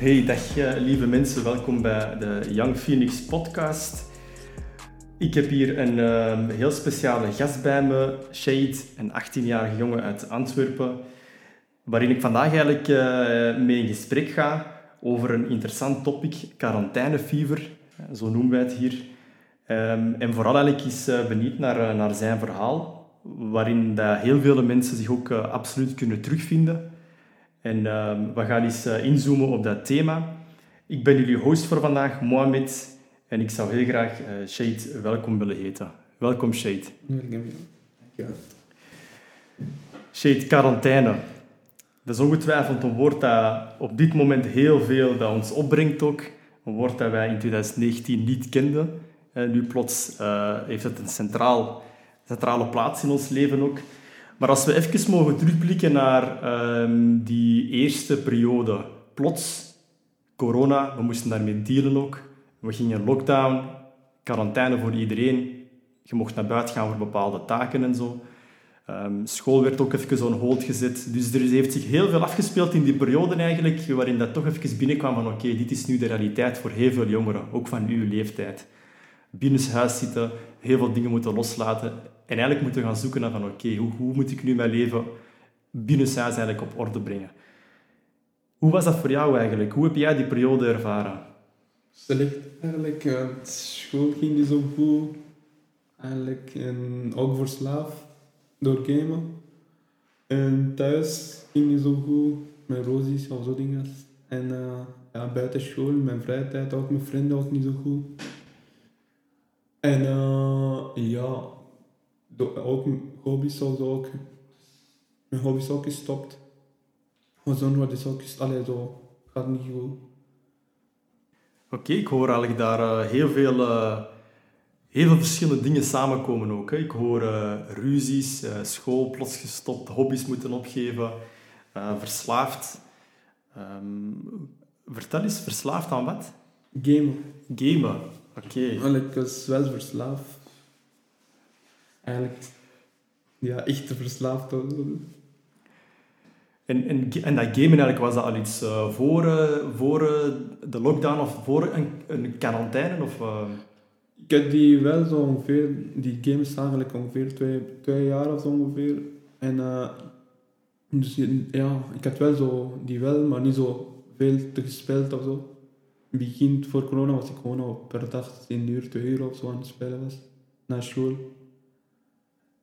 Hey, dag eh, lieve mensen, welkom bij de Young Phoenix podcast. Ik heb hier een ehm, heel speciale gast bij me, Shade, een 18-jarige jongen uit Antwerpen, waarin ik vandaag eigenlijk uh, mee in gesprek ga over een interessant topic, quarantainefever, zo noemen wij het hier. Ehm, en vooral eigenlijk is uh, benieuwd naar, naar zijn verhaal, waarin dat heel veel mensen zich ook absoluut kunnen terugvinden. En ehm, we gaan eens uh, inzoomen op dat thema. Ik ben jullie host voor vandaag, Mohamed. En ik zou heel graag uh, Shade welkom willen heten. Welkom, Shade. Ja. Shade, quarantaine. Dat is ongetwijfeld een woord dat op dit moment heel veel bij ons opbrengt ook. Een woord dat wij in 2019 niet kenden. En nu plots heeft het een centraal, centrale plaats in ons leven ook. Maar als we even mogen terugblikken naar um, die eerste periode. Plots, corona, we moesten daarmee dealen ook. We gingen lockdown, quarantaine voor iedereen. Je mocht naar buiten gaan voor bepaalde taken en zo. Um, school werd ook even on hold gezet. Dus er heeft zich heel veel afgespeeld in die periode eigenlijk, waarin dat toch even binnenkwam van oké, dit is nu de realiteit voor heel veel jongeren, ook van uw leeftijd. Binnenshuis zitten, heel veel dingen moeten loslaten en eigenlijk moeten gaan zoeken naar van oké, hoe, hoe moet ik nu mijn leven binnenshuis eigenlijk op orde brengen? Hoe was dat voor jou eigenlijk? Hoe heb jij die periode ervaren? Slecht eigenlijk. Uh, school ging niet zo goed. Eigenlijk en ook verslaafd door gamen. En thuis ging niet zo goed met rosies of zo dingen. En uh, ja, buiten school, mijn vrije tijd ook met vrienden ook niet zo goed. En uh, ja, ook hobby's ook. Mijn hobby's ook gestopt. Mijn zoon wordt is ook gestopt. zo. Gaat niet goed. Oké, ik hoor eigenlijk daar uh, heel veel, uh, heel veel verschillende dingen samenkomen ook. Hè. Ik hoor uh, ruzies, school plots gestopt, hobby's moeten opgeven, verslaafd. Um, vertel eens, verslaafd aan wat? Gamen. Gamen, oké. Okay. Ik was wel verslaafd eigenlijk ja, echt te verslaafd En, en, en dat gamen eigenlijk, was dat al iets uh, voor, uh, voor uh, de lockdown of voor een, een quarantaine? Of, Ik heb die wel zo ongeveer, die games eigenlijk ongeveer twee, twee jaar of zo ongeveer. En dus ja, ik had wel zo die wel, maar niet zo veel te gespeeld of zo. In het begin, voor corona, was ik gewoon per dag 10 uur, 2 uur of zo aan het spelen was. Na school.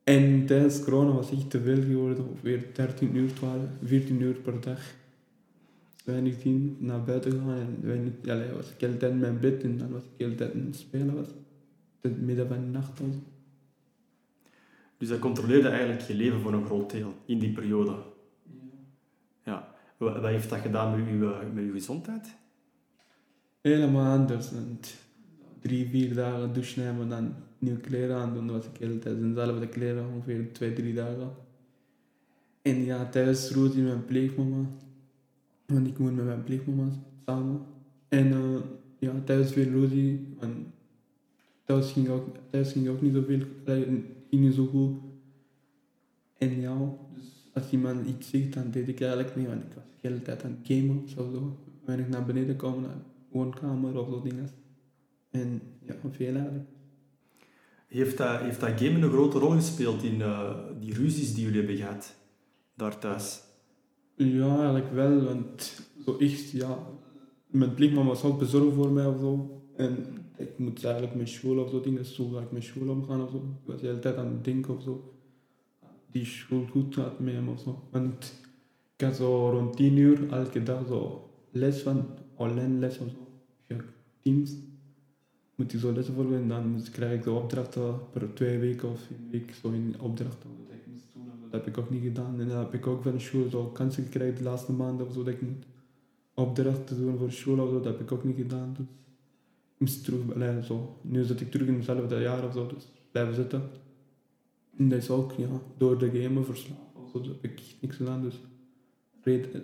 En tijdens corona was het te veel geworden, ongeveer 13 uur, 12, 14 uur per dag. Weinig tien naar buiten gaan en weinig, allee, was ik heel tijd in mijn bed en dan was ik heel tijd aan het spelen. Was het midden van de nacht. Was. Dus dat controleerde eigenlijk je leven voor een groot deel in die periode. Ja. ja. Wat heeft dat gedaan met uw, met uw gezondheid? Helemaal anders. Drie, vier dagen douchen nemen, dan nieuwe kleren aan doen. was ik hele tijd dezelfde kleren, ongeveer twee, drie dagen. En ja, thuis roet in mijn pleegmama. Want ik moet met mijn pleegmama samen. En uh, ja, thuis veel ruzie. En thuis ging ook, thuis ging ook niet zoveel, ging niet zo goed. En ja, dus als iemand iets zegt, dan deed ik eigenlijk niet, want ik was de hele tijd aan het gamen of zo. Ik naar beneden kwam, naar woonkamer of zo dingen. En ja, veel eigenlijk. Heeft dat, heeft dat gamen een grote rol gespeeld in uh, die ruzies die jullie hebben gehad, daar thuis? Ja, eigenlijk wel, want zo echt, ja, mijn plichtman was ook bezorgd voor mij of zo. En ik moet eigenlijk met school of zo dingen, zo met school omgaan of zo. Ik was de hele tijd aan het denken of zo. Die school goed gaat met hem of zo. Want ik had zo rond 10 uur elke dag zo les van, online les of zo. Teams moet ik zo lessen voor en dan krijg ik de opdrachten per twee weken of een week zo in opdrachten dat ik moest doen. Dat heb ik ook niet gedaan. En dan heb ik ook van school zo kansen gekregen de laatste maanden of zo dat ik moet opdrachten doen voor school of zo. Dat heb ik ook niet gedaan. Dus ik moest terug, allee, zo. Nu zit ik terug in hetzelfde jaar of zo, dus blijven zitten. En dat is ook ja, door de game verslaafd zo, heb ik niks gedaan. Dus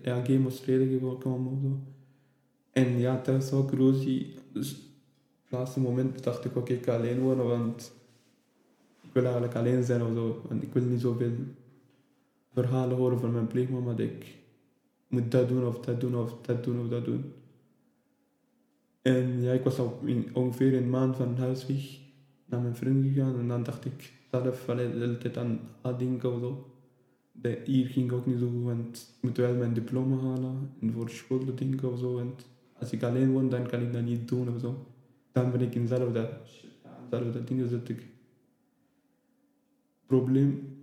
ja, game was reden gekomen of zo. En ja, thuis ook Rosie. Dus laatste moment dacht ik, oké, ik ga alleen wonen, want ik wil eigenlijk alleen zijn of zo. Want ik wil niet zoveel verhalen horen van mijn pleegmama dat ik moet dat doen of dat doen of dat doen of dat doen. En ja, ik was al ongeveer een maand van huis weg naar mijn vriend gegaan. En dan dacht ik zelf allee, de hele tijd aan aan denken of zo. De, hier ging ook niet zo goed, want ik moet wel mijn diploma halen. En voor school denken of zo. En als ik alleen woon, dan kan ik dat niet doen of zo. Dan ben ik in hetzelfde dingen ik. Probleem.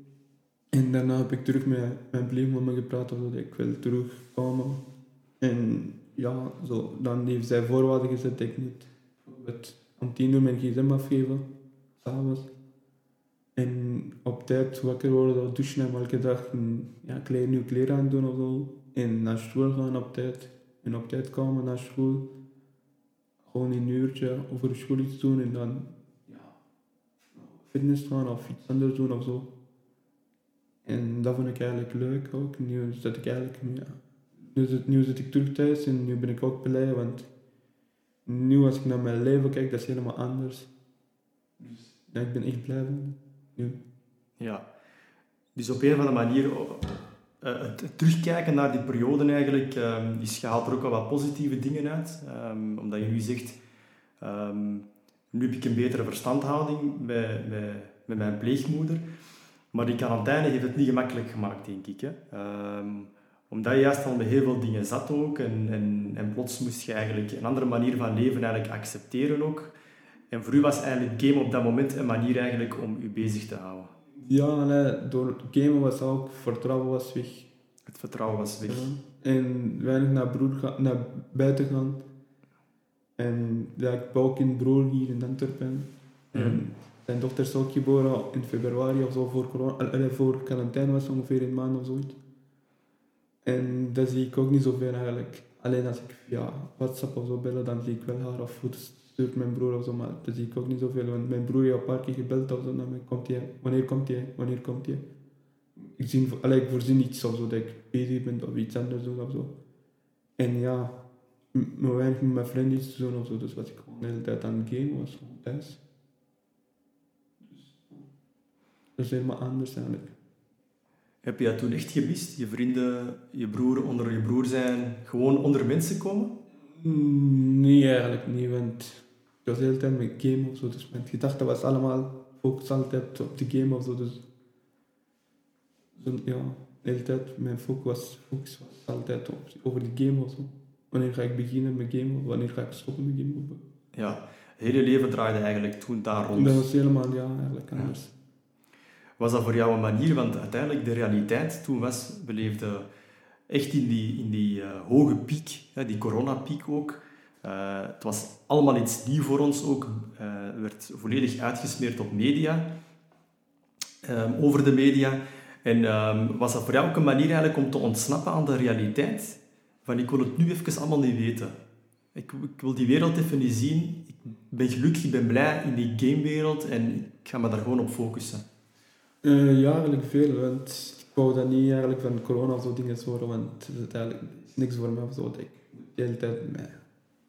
En daarna heb ik terug met mijn pleegmama gepraat dat ik wil terugkomen. En ja, zo, dan heeft zij voorwaarden gezet dat ik niet bijvoorbeeld om tien uur mijn gsm afgeven, s'avonds. En op tijd wakker worden, douchen en elke dag een, ja, klein nieuw kleren aandoen of zo. En naar school gaan op tijd. En op tijd komen naar school. Gewoon een uurtje over school iets doen en dan ja, fitness gaan of iets anders doen of zo. En dat vond ik eigenlijk leuk ook. Nu zit ik eigenlijk, ja, nu zit, nu zit ik terug thuis en nu ben ik ook blij, want nu als ik naar mijn leven kijk, dat is helemaal anders. Dus ik ben echt blij nu. Ja. Dus op een of andere manier, uh, het terugkijken naar die periode eigenlijk, um, die haalt er ook wel wat positieve dingen uit. Um, omdat je nu zegt, um, nu heb ik een betere verstandhouding met, met, met mijn pleegmoeder. Maar die quarantaine heeft het niet gemakkelijk gemaakt, denk ik. Hè. omdat je juist al met heel veel dingen zat ook. En, en, en plots moest je eigenlijk een andere manier van leven eigenlijk accepteren ook. En voor u was eigenlijk game op dat moment een manier eigenlijk om u bezig te houden. Ja, nee, door gamen was ook, vertrouwen was weg. Het vertrouwen was weg. Ja. En weinig naar, broer naar buiten gaan. En ja, ik ben ook een broer hier in Antwerpen. Mm. En zijn dochter is ook geboren in februari of zo, voor, corona, voor quarantaine was ongeveer een maand of zoiets. En dat zie ik ook niet zoveel eigenlijk. Alleen als ik via WhatsApp of zo bellen, dan zie ik wel haar of foto's stuurt mijn broer of zo, maar dat zie ik ook niet zoveel. Want mijn broer heeft een paar keer gebeld of zo naar komt hij, wanneer komt hij, wanneer komt hij. Ik, zie, ik voorzien iets of zo, dat ik bezig ben of iets anders doe of zo. En ja, me weinig met mijn vrienden iets te doen of zo, dus was ik gewoon de hele tijd aan het game was. Dus, dat is helemaal anders eigenlijk. Heb je dat toen echt gemist? Je vrienden, je broer onder je broer zijn, gewoon onder mensen komen? Mm, nee, eigenlijk niet, want ik was de hele tijd met game of zo. Dus mijn gedachte was allemaal focus altijd op de game of zo. Dus, dus ja, de hele tijd mijn focus was, focus was altijd op, over de game of zo. Wanneer ga ik beginnen met game of wanneer ga ik stoppen met game? Ja, het hele leven draaide eigenlijk toen daar rond. Dat was helemaal, ja, eigenlijk anders. Was dat voor jou een manier, want uiteindelijk de realiteit toen was, beleefde echt in die, in die uh, hoge piek, hè, die coronapiek ook. Uh, het was allemaal iets nieuw voor ons ook. Uh, werd volledig uitgesmeerd op media, um, over de media. En um, was dat voor jou ook een manier eigenlijk om te ontsnappen aan de realiteit? Van ik wil het nu even allemaal niet weten. Ik, ik wil die wereld even niet zien. Ik ben gelukkig, ik ben blij in die gamewereld en ik ga me daar gewoon op focussen. ja, eigenlijk veel. Want wou dat niet eigenlijk van corona of zo dingen horen, want het is eigenlijk niks voor me of zo. Ik de hele tijd met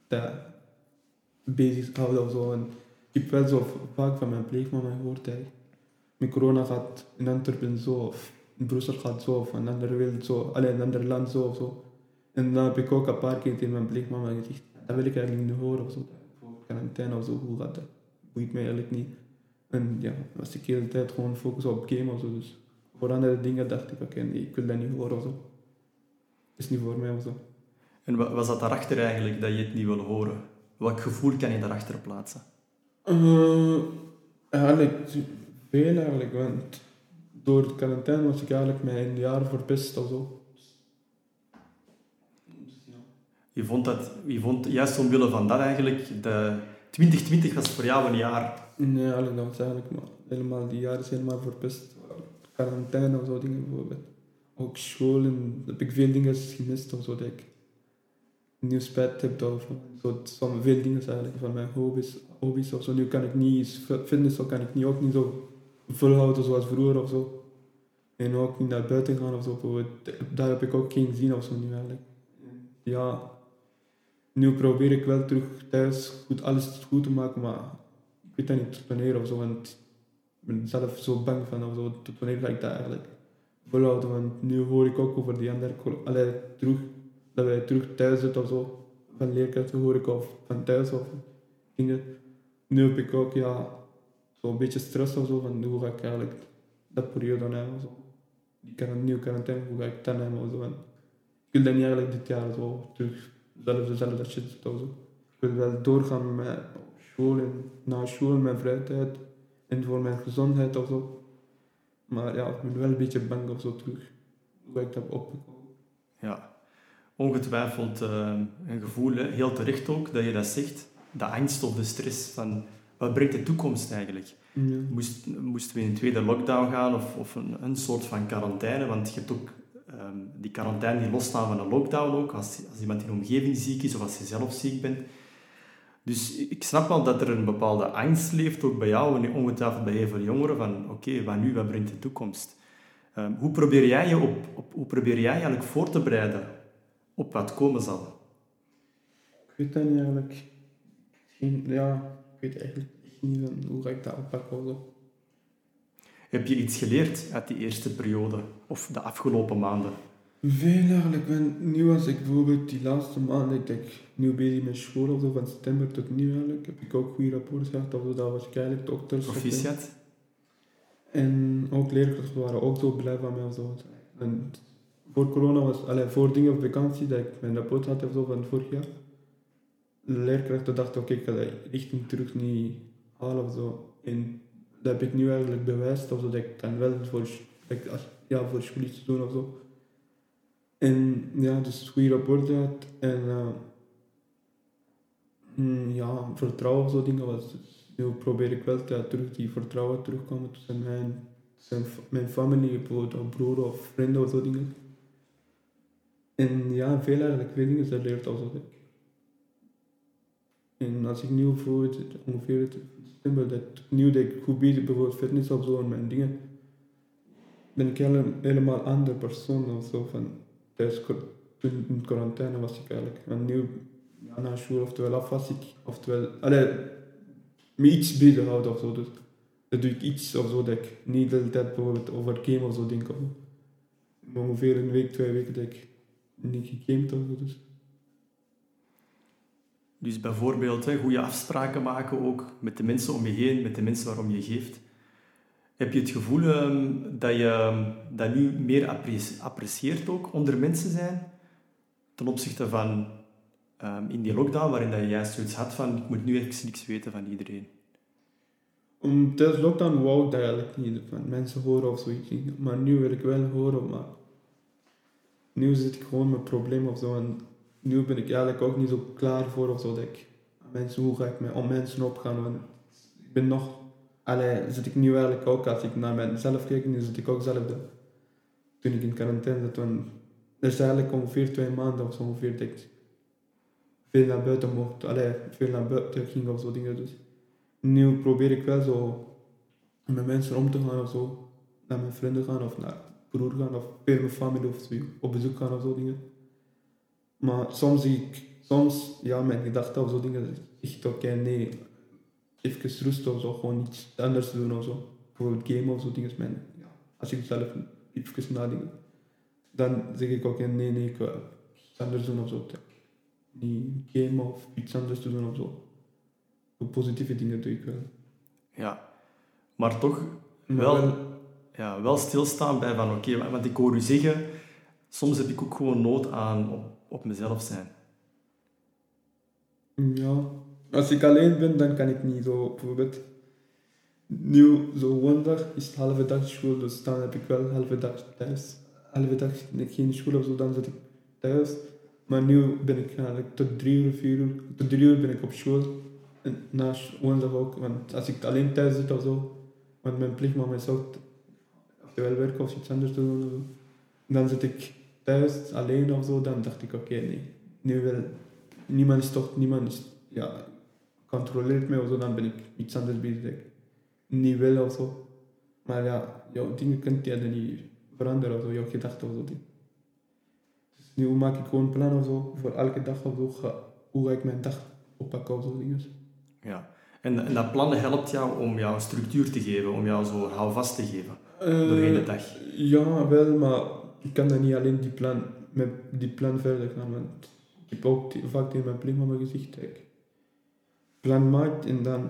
dat bezig houden of zo. Ik heb wel zo vaak van mijn pleegmama gehoord dat met corona gaat in Antwerpen zo, of in Brussel gaat zo, of een andere wereld zo, alleen een ander land zo of zo. En dan heb ik ook een paar keer tegen mijn pleegmama gezegd, dat wil ik eigenlijk niet horen of zo. Quarantaine of zo, hoe gaat dat? Boeit mij eigenlijk niet. En ja, was ik de hele tijd gewoon focus op game of zo. Dus voor andere dingen dacht ik, oké, nee, ik wil dat niet horen of zo. Is niet voor mij of zo. En wat was dat daarachter eigenlijk, dat je het niet wil horen? Welk gevoel kan je daarachter plaatsen? Uh, eigenlijk veel eigenlijk, want door de quarantaine was ik eigenlijk mijn jaar verpest of zo. Je vond, dat, je vond juist omwille van dat eigenlijk, de 2020 was voor jou een jaar? Nee, eigenlijk, dat was eigenlijk maar helemaal, die jaar is helemaal verpest quarantaine of zo dingen bijvoorbeeld. Ook school en heb ik veel dingen gemist of zo dat ik nieuw spijt heb of zo. Van veel dingen eigenlijk, van mijn hobby's, hobby's of zo. Nu kan ik niet, fitness of kan ik niet, ook niet zo volhouden zoals vroeger of zo. En ook niet naar buiten gaan of zo. Daar heb ik ook geen zin of zo nu eigenlijk. Ja, nu probeer ik wel terug thuis goed, alles goed te maken, maar ik weet dat niet wanneer of zo. Want ben zelf zo bang van, of zo, tot wanneer ga ik dat eigenlijk volhouden? Want nu hoor ik ook over die andere, allee, terug, dat wij terug thuis zitten of zo. van leerkrachten hoor ik of van thuis of dingen. Nu heb ik ook ja, zo'n beetje stress of zo van hoe ga ik eigenlijk dat periode dan hebben. Zo. Die quarant- nieuwe quarantaine, hoe ga ik dat hebben of zo. Ik wil dan niet eigenlijk dit jaar zo terug zelf dezelfde shit doen of zo. Ik wil wel doorgaan met school en na school, mijn vrije en voor mijn gezondheid of zo. Maar ja, ik ben wel een beetje bang of zo terug. Hoe ik dat oppakken? Ja, ongetwijfeld eh, een gevoel, hè. heel terecht ook, dat je dat zegt. De angst of de stress van, wat brengt de toekomst eigenlijk? Ja. Moest, moesten we in een tweede lockdown gaan of, of een, een soort van quarantaine? Want je hebt ook ehm, die quarantaine die losstaan van een lockdown ook, als, als iemand in de omgeving ziek is of als je zelf ziek bent. Dus ik snap wel dat er een bepaalde angst leeft, ook bij jou en ongetwijfeld bij heel veel jongeren, van oké, wat nu, wat brengt de toekomst? Ehm, hoe, probeer jij je op, op, hoe probeer jij eigenlijk voor te bereiden op wat komen zal? Ik weet dat niet eigenlijk. Geen, ja, ik weet eigenlijk niet hoe ga ik dat zo. Heb je iets geleerd uit die eerste periode of de afgelopen maanden? Veel eigenlijk. Want nu was ik bijvoorbeeld die laatste maand ik nu bezig met school of zo, van september tot nu eigenlijk, heb ik ook goede rapporten gehad of zo, dat was eigenlijk dokters. Proficiat? En ook leerkrachten waren ook zo blij van mij of zo. En voor corona was, allee, voor dingen op vakantie, dat ik mijn rapport had of zo van vorig jaar. De leerkrachten dachten, oké, ik ga dat richting terug niet halen of zo. En dat heb ik nu eigenlijk bewijst, of zo, dat ik dan wel voor, als- ja, voor school iets te doen of zo. En ja, dus goede rapporten had. En eh, mm, ja, vertrouwen zo dingen was. Nu probeer ik wel te, terug die vertrouwen terugkomen tussen mijn, tussen mijn familie, bijvoorbeeld broer of vrienden of zo dingen. En ja, veel eigenlijk, veel dingen zijn leert als dat. En als ik nu bijvoorbeeld ongeveer het september, dat nu dat ik goed bijvoorbeeld fitness of zo en mijn dingen, ben ik hele, helemaal andere persoon of zo van tijdens toen in quarantaine was ik eigenlijk. En nu ja, na school oftewel af was ik, oftewel, allee, me iets bezighouden of zo. Dus dan doe ik iets of zo dat ik niet de hele tijd bijvoorbeeld over game of zo denk. Of, zo. ongeveer een week, twee weken dat ik niet gegamed of zo. Dus. Dus bijvoorbeeld hè, goede afspraken maken ook met de mensen om je heen, met de mensen waarom je geeft. Heb je het gevoel ehm, dat je ehm, dat nu meer appreci- apprecieert ook onder mensen zijn? Ten opzichte van ehm, in die lockdown, waarin dat je juist zoiets had van ik moet nu even niks weten van iedereen. Om tijdens lockdown wou ik eigenlijk niet van mensen horen of zoiets. Maar nu wil ik wel horen, maar nu zit ik gewoon met problemen of zo. En nu ben ik eigenlijk ook niet zo klaar voor of zo. Dat ik mensen, hoe ga ik met om mensen opgaan? Want ik ben nog, allee, zit ik nu eigenlijk ook, als ik naar mezelf kijk, nu zit ik ook zelf de, toen ik in quarantaine zat. Want er is eigenlijk ongeveer twee maanden of zo ongeveer veel naar buiten mocht, allee, veel naar buiten ging of zo dingen. Dus nu probeer ik wel zo met mensen om te gaan of zo. Naar mijn vrienden gaan of naar broer gaan of bij mijn familie of zo, op bezoek gaan of zo dingen. Maar soms zie ik, soms, ja, mijn gedachten of zo dingen, ik oké, nee, even rust of zo, gewoon iets anders doen of zo. Bijvoorbeeld game of zo dingen, mijn, ja, als ik zelf even nadenk, dan zeg ik oké, nee, nee, ik wil iets anders doen of zo. Niet game of iets anders te doen of zo. Positieve dingen doe ik wel. Ja, maar toch Maar wel, ja, wel stilstaan bij van oké, want ik hoor u zeggen, soms heb ik ook gewoon nood aan op, op mezelf zijn. Ja, als ik alleen ben, dan kan ik niet zo bijvoorbeeld. Nu, zo woensdag is het halve dag school, dus dan heb ik wel halve dag thuis. Halve dag geen school of zo, dan zit ik thuis. Maar nu ben ik eigenlijk tot drie uur, vier uur, tot drie uur ben ik op school. En na woensdag ook, want als ik alleen thuis zit of zo, want mijn plichtmama is ook, oftewel werken of iets anders te doen. Dan zit ik thuis alleen of zo, dan dacht ik oké, nee, nu wel niemand is toch, niemand ja, controleert mij of zo, dan ben ik iets anders bezig. dat ik Niet wil of zo. Maar ja, jouw dingen kunt je dan niet veranderen of zo, jouw gedachten of zo. Dus nu maak ik gewoon een plan of zo, voor elke dag of zo, ga, hoe ga ik mijn dag oppakken of zo dingen. Ja. En, en dat plan helpt jou om jou structuur te geven, om jou zo houvast te geven doorheen de dag. Ja, wel, maar ik kan dan niet alleen die plan, met die plan verder gaan, want ik heb ook vaak tegen mijn gezegd dat ik plan maak en dan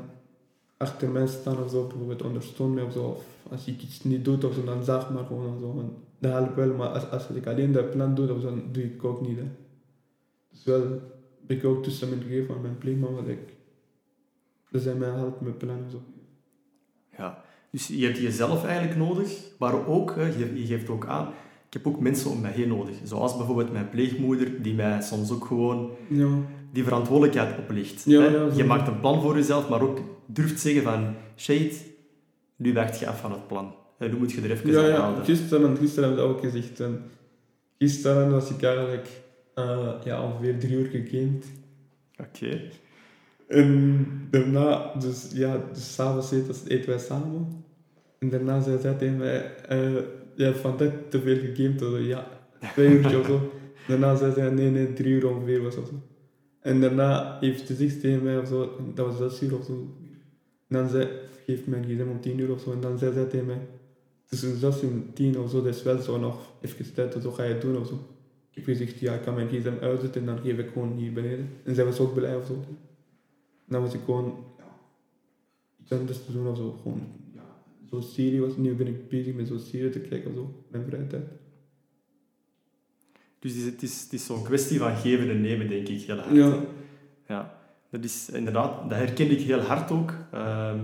achter mij staan of zo, bijvoorbeeld ondersteun me of zo. Of als ik iets niet doe of zo, dan zeg maar gewoon of zo. En dat helpt wel, maar als, als ik alleen dat plan doe, of dan doe ik ook niet. Hè. Dus wel heb ik ook toestemming gegeven aan mijn pleegmama dat ik dat zij mij helpt met plannen. Zo. Ja. Dus je hebt jezelf eigenlijk nodig, maar ook, je, je geeft ook aan, ik heb ook mensen om mij heen nodig. Zoals bijvoorbeeld mijn pleegmoeder, die mij soms ook gewoon Ja, die verantwoordelijkheid oplicht. Ja, je maakt een plan voor jezelf, maar ook durft zeggen van, shit, nu wijkt je af van het plan. Nu moet je er even ja, aan houden. Gisteren, gisteren heb ik dat ook gezegd. En gisteren was ik eigenlijk eh, ja, ongeveer drie uur gegamed. Oké. En daarna, dus ja, dus s'avonds eten, eten wij samen. En daarna zei zij tegen mij, eh, je hebt vandaag te veel gegamed. Ja, twee uurtjes of zo. Daarna zei zij, nee, nee, drie uur ongeveer was of zo. En daarna heeft ze zich tegen mij of zo, dat was zes uur of zo. En dan zei, geef mijn gsm om tien uur of zo. En dan zei zij tegen mij, tussen zes en tien of zo, dat is wel zo nog even tijd zo, ga je doen of zo. Ik heb gezegd, ja, ik kan mijn gsm uitzetten en dan geef ik gewoon hier beneden. En zij was ook blij of zo. Dan was ik gewoon ja, iets anders te doen of zo. Gewoon, ja, zo'n serie was. Nu ben ik bezig met zo'n serie te kijken zo, mijn vrije tijd. Dus het is, het is, zo'n kwestie van geven en nemen, denk ik, heel hard. Ja. Ja, dat is inderdaad, dat herken ik heel hard ook. Ehm,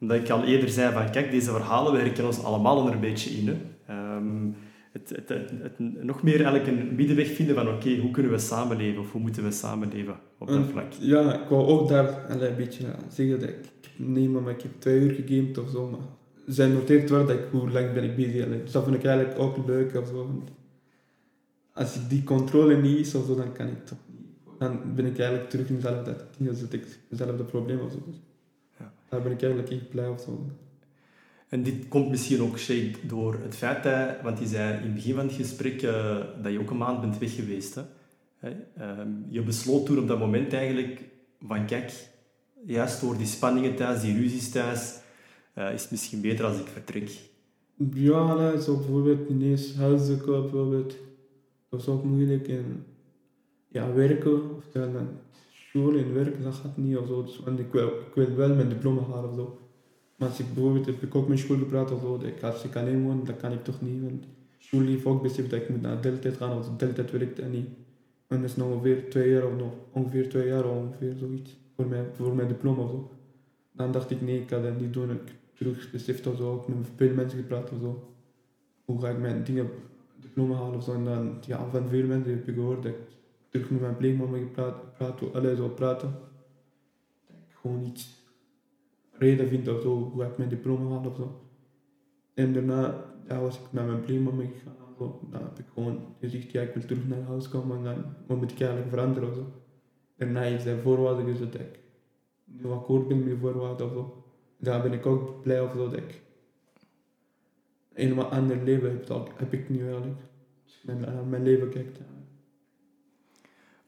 omdat ik al eerder zei van, kijk, deze verhalen, we herkennen ons allemaal er een beetje in. Hè. Ehm, het, het, het, het- nog meer eigenlijk een middenweg vinden van, oké, hoe kunnen we samenleven? Of hoe moeten we samenleven op dat vlak? Ja, ik wou ook daar een beetje zeggen dat ik, nee, maar ik heb twee uur gegamed of zo. Maar zij noteert wel dat ik, hoe lang ben ik bezig. Dus dat vind ik eigenlijk ook leuk of zo. Want als ik die controle niet is of zo, dan kan ik toch niet. Dan ben ik eigenlijk terug in dezelfde ding, dan zit ik dezelfde probleem of zo. Dus Ja. Daar ben ik eigenlijk echt blij of zo. En dit komt misschien ook, Shay, door het feit dat, want je zei in het begin van het gesprek eh, dat je ook een maand bent weg geweest. Hè? Hè, ehm, je besloot toen op dat moment eigenlijk van, kijk, juist door die spanningen thuis, die ruzies thuis, eh, is misschien beter als ik vertrek. Ja, zo bijvoorbeeld ineens huizen kopen, bijvoorbeeld. Dat is ook moeilijk. En ja, werken, oftewel dan school en werk, dat gaat niet of zo. Dus, want ik wil, ik wil wel mijn diploma halen of zo. Maar als ik bijvoorbeeld, heb ik ook met school gepraat of zo, ik, als ik alleen woon, dat kan ik toch niet. Want school heeft ook beseft dat ik moet naar deeltijd gaan, of deeltijd werkt en niet. En dat is nog ongeveer twee jaar of nog ongeveer twee jaar of ongeveer zoiets. Voor mijn, voor mijn diploma of zo. Dan dacht ik, nee, ik kan dat niet doen. Terug beseft of zo, ook met veel mensen gepraat of zo. Hoe ga ik mijn dingen, diploma halen of zo. En dan, ja, van veel mensen heb ik gehoord dat ik terug met mijn pleegmama gepraat, praat, allee, zo praten. Dat ik gewoon iets reden vind of zo, hoe ik mijn diploma halen of zo. En daarna ja, was ik met mijn pleegmama gegaan. Zo. Dan heb ik gewoon gezegd, ja, ik wil terug naar huis komen en dan wat moet ik eigenlijk veranderen of zo. Daarna heeft zij voorwaarden gezet dat ik nu akkoord ben met voorwaarden of zo. Daar ben ik ook blij zo dat ik een helemaal ander leven heb, dat heb ik nu eigenlijk. Naar naar mijn leven kijkt.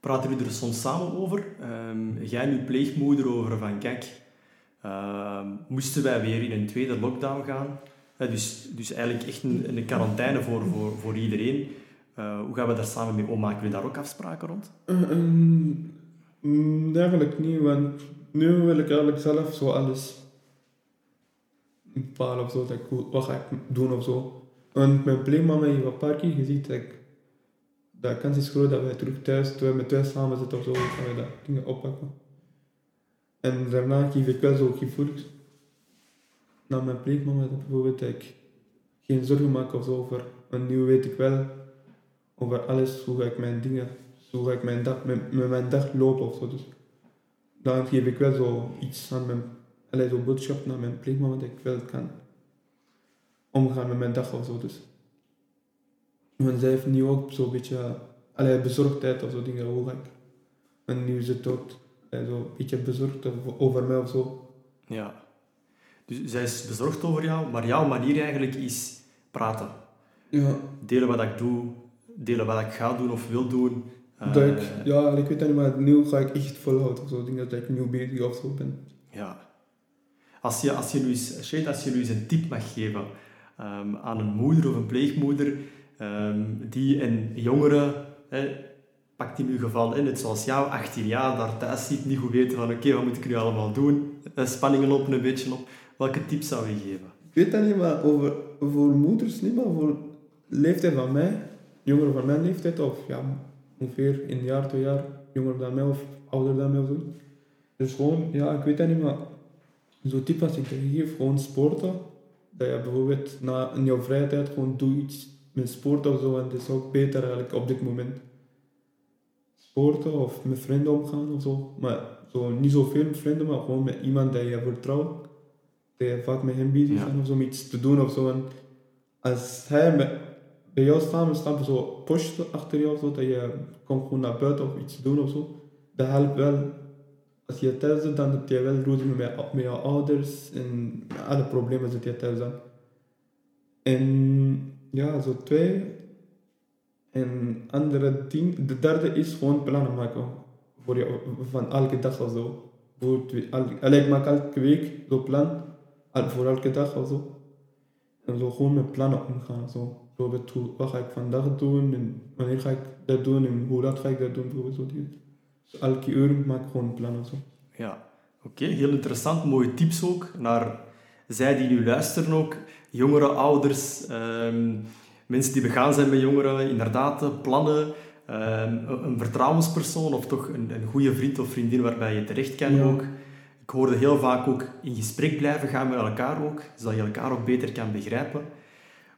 Praten jullie er soms samen over? Ehm, jij en uw pleegmoeder over van, kijk, ehm, moesten wij weer in een tweede lockdown gaan? Eh, dus, dus eigenlijk echt een, een quarantaine voor, voor, voor iedereen. Eh, hoe gaan we daar samen mee om? Maken jullie daar ook afspraken rond? Eh, mm, eigenlijk niet, want nu wil ik eigenlijk zelf zo alles bepalen of zo. Dat wat ga ik doen of zo. Want mijn pleegmama heeft een paar keer gezien dat ik de kans is groot dat wij terug thuis, terwijl we met thuis samen zitten of zo, gaan we dat dingen oppakken. En daarna geef ik wel zo gevoel naar mijn pleegmama dat bijvoorbeeld dat ik geen zorgen maak of zo over. Want nu weet ik wel over alles, hoe ga ik mijn dingen, hoe ga ik mijn dag, met mijn dag lopen of zo. Dus dan geef ik wel zo iets aan mijn, allee, zo'n boodschap naar mijn pleegmama dat ik wel kan omgaan met mijn dag of zo. Dus. Want zij heeft nu ook zo'n beetje, allee, bezorgdheid of zo dingen, hoe ga ik. En nu is het ook allee, zo een beetje bezorgd over- mij of zo. Ja. Dus zij is bezorgd over jou, maar jouw manier eigenlijk is praten. Ja, Delen wat ik doe, delen wat ik ga doen of wil doen. Eh, dat ik, ja, ik weet niet, maar nu ga ik echt volhouden of zo. Dingen dat ik nu bezig of zo ben. Ja. Als je, als je, nu eens, als je nu eens een tip mag geven ehm, aan een moeder of een pleegmoeder ehm, die een jongere, hè, pakt in uw geval in, net zoals jou, 18 jaar, daar thuis zit, niet goed weten van oké, wat moet ik nu allemaal doen? Eh, spanningen lopen een beetje op. Welke tips zou je geven? Ik weet dat niet, maar over, voor moeders niet, maar voor leeftijd van mij, jongeren van mijn leeftijd, of ja, ongeveer een jaar, twee jaar jonger dan mij of ouder dan mij of. Dus gewoon, ja, ik weet dat niet, maar zo'n tip als ik geef, gewoon sporten. Dat je bijvoorbeeld na, in jouw vrije tijd gewoon doe iets met sport of zo, en dat is ook beter eigenlijk op dit moment. Sporten of met vrienden omgaan of zo. Maar zo, niet zoveel met vrienden, maar gewoon met iemand dat je vertrouwt. Dat je vaak met hem bezig Ja. bent of zo, om iets te doen of zo. En als hij met, bij jou staat, met staan zo pusht achter jou, zo, dat je komt gewoon naar buiten of iets doen of zo. Dat helpt wel. Als je thuis zit, dan heb je wel ruzie met, met je ouders en alle problemen zit je thuis dan. En ja, zo twee. En andere ding, de derde is gewoon plannen maken voor je, van elke dag of zo. El- allee, ik maak elke week zo'n plan, voor elke dag of zo. En zo gewoon met plannen omgaan. Zo. Hoe, wat ga ik vandaag doen en wanneer ga ik dat doen en hoe laat ga ik dat doen. Bijvoorbeeld, zo elke uur maak ik gewoon plannen. Zo. Ja, oké, heel interessant. Mooie tips ook naar zij die nu luisteren ook. Jongeren, ouders, ehm, mensen die begaan zijn met jongeren. Inderdaad, eh, plannen. ehm, een, een vertrouwenspersoon of toch een, een goede vriend of vriendin waarbij je terecht kan Ja. ook. Ik hoorde heel vaak ook in gesprek blijven gaan met elkaar ook, zodat je elkaar ook beter kan begrijpen.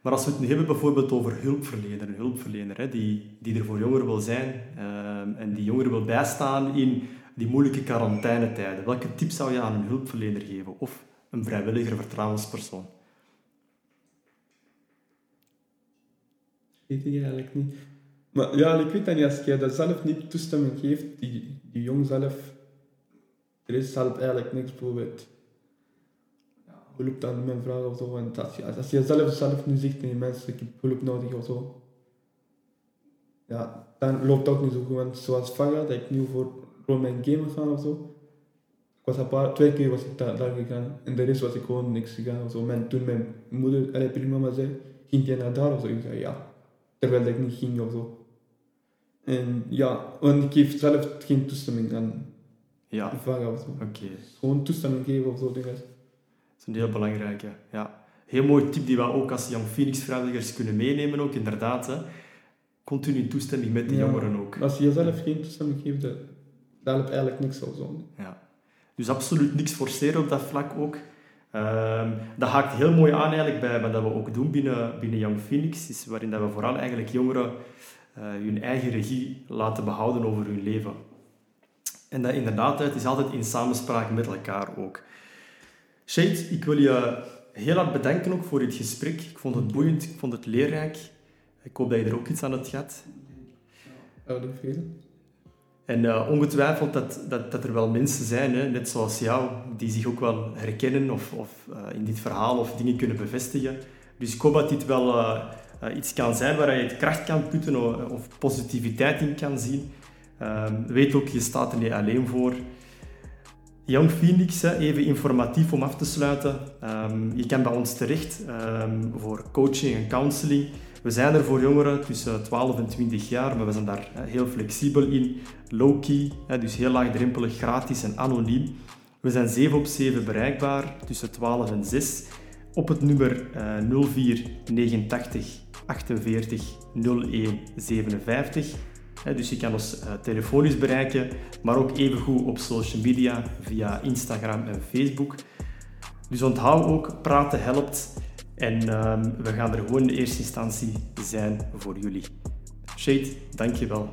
Maar als we het nu hebben bijvoorbeeld over hulpverlener, een hulpverlener hè, die, die er voor jongeren wil zijn ehm, en die jongeren wil bijstaan in die moeilijke quarantainetijden. Welke tips zou je aan een hulpverlener geven of een vrijwilliger vertrouwenspersoon? Weet ik eigenlijk niet. Maar ja, ik weet dat niet, als je dat zelf niet toestemming geeft, die, die jong zelf, er is zelf eigenlijk niks bijvoorbeeld. Hulp dan mijn vragen of zo. Want als je, als je zelf, zelf nu zegt tegen mensen, ik heb hulp nodig of zo, ja, dan loopt het ook niet zo goed. Want zoals Faga, dat ik nu voor, voor mijn game ga of zo, ik was een paar, twee keer was ik daar, daar gegaan en de rest was ik gewoon niks gegaan of zo. En toen mijn moeder, en primama zei, ging jij naar daar of zo? Ik zei ja terwijl ik niet ging of zo. En ja, want ik geef zelf geen toestemming aan Ja, vragen of zo. oké. Gewoon toestemming geven of zo dingen. Is een heel belangrijke. Ja. Heel mooi tip die we ook als Young Phoenix vrijwilligers kunnen meenemen ook, inderdaad. Hè. Continu toestemming met de Ja. jongeren ook. Als je jezelf geen toestemming geeft, dat dat helpt eigenlijk niks of zo. Ja. Dus absoluut niks forceren op dat vlak ook. Ehm, dat haakt heel mooi aan eigenlijk bij wat we ook doen binnen, binnen Young Phoenix, is waarin dat we vooral eigenlijk jongeren eh, hun eigen regie laten behouden over hun leven. En dat inderdaad, het is altijd in samenspraak met elkaar ook. Shade, ik wil je heel hard bedanken ook voor dit gesprek. Ik vond het boeiend, ik vond het leerrijk. Ik hoop dat je er ook iets aan hebt gehad. Eigenlijk veel. En eh, ongetwijfeld dat, dat, dat er wel mensen zijn, hè, net zoals jou, die zich ook wel herkennen of, of eh, in dit verhaal of dingen kunnen bevestigen. Dus ik hoop dat dit wel eh, iets kan zijn waar je het kracht kan putten of, of positiviteit in kan zien. Ehm, weet ook, je staat er niet alleen voor. Young Phoenix, even informatief om af te sluiten. Ehm, je kan bij ons terecht ehm, voor coaching en counseling. We zijn er voor jongeren tussen 12 en 20 jaar, maar we zijn daar hè, heel flexibel in. Low-key, dus heel laagdrempelig, gratis en anoniem. We zijn 7 op 7 bereikbaar tussen 12 en 6 op het nummer eh 04 89 48 01 57. Dus je kan ons eh, telefonisch bereiken, maar ook evengoed op social media via Instagram en Facebook. Dus onthoud ook, praten helpt. En ehm, we gaan er gewoon in eerste instantie zijn voor jullie. Shade, dankjewel.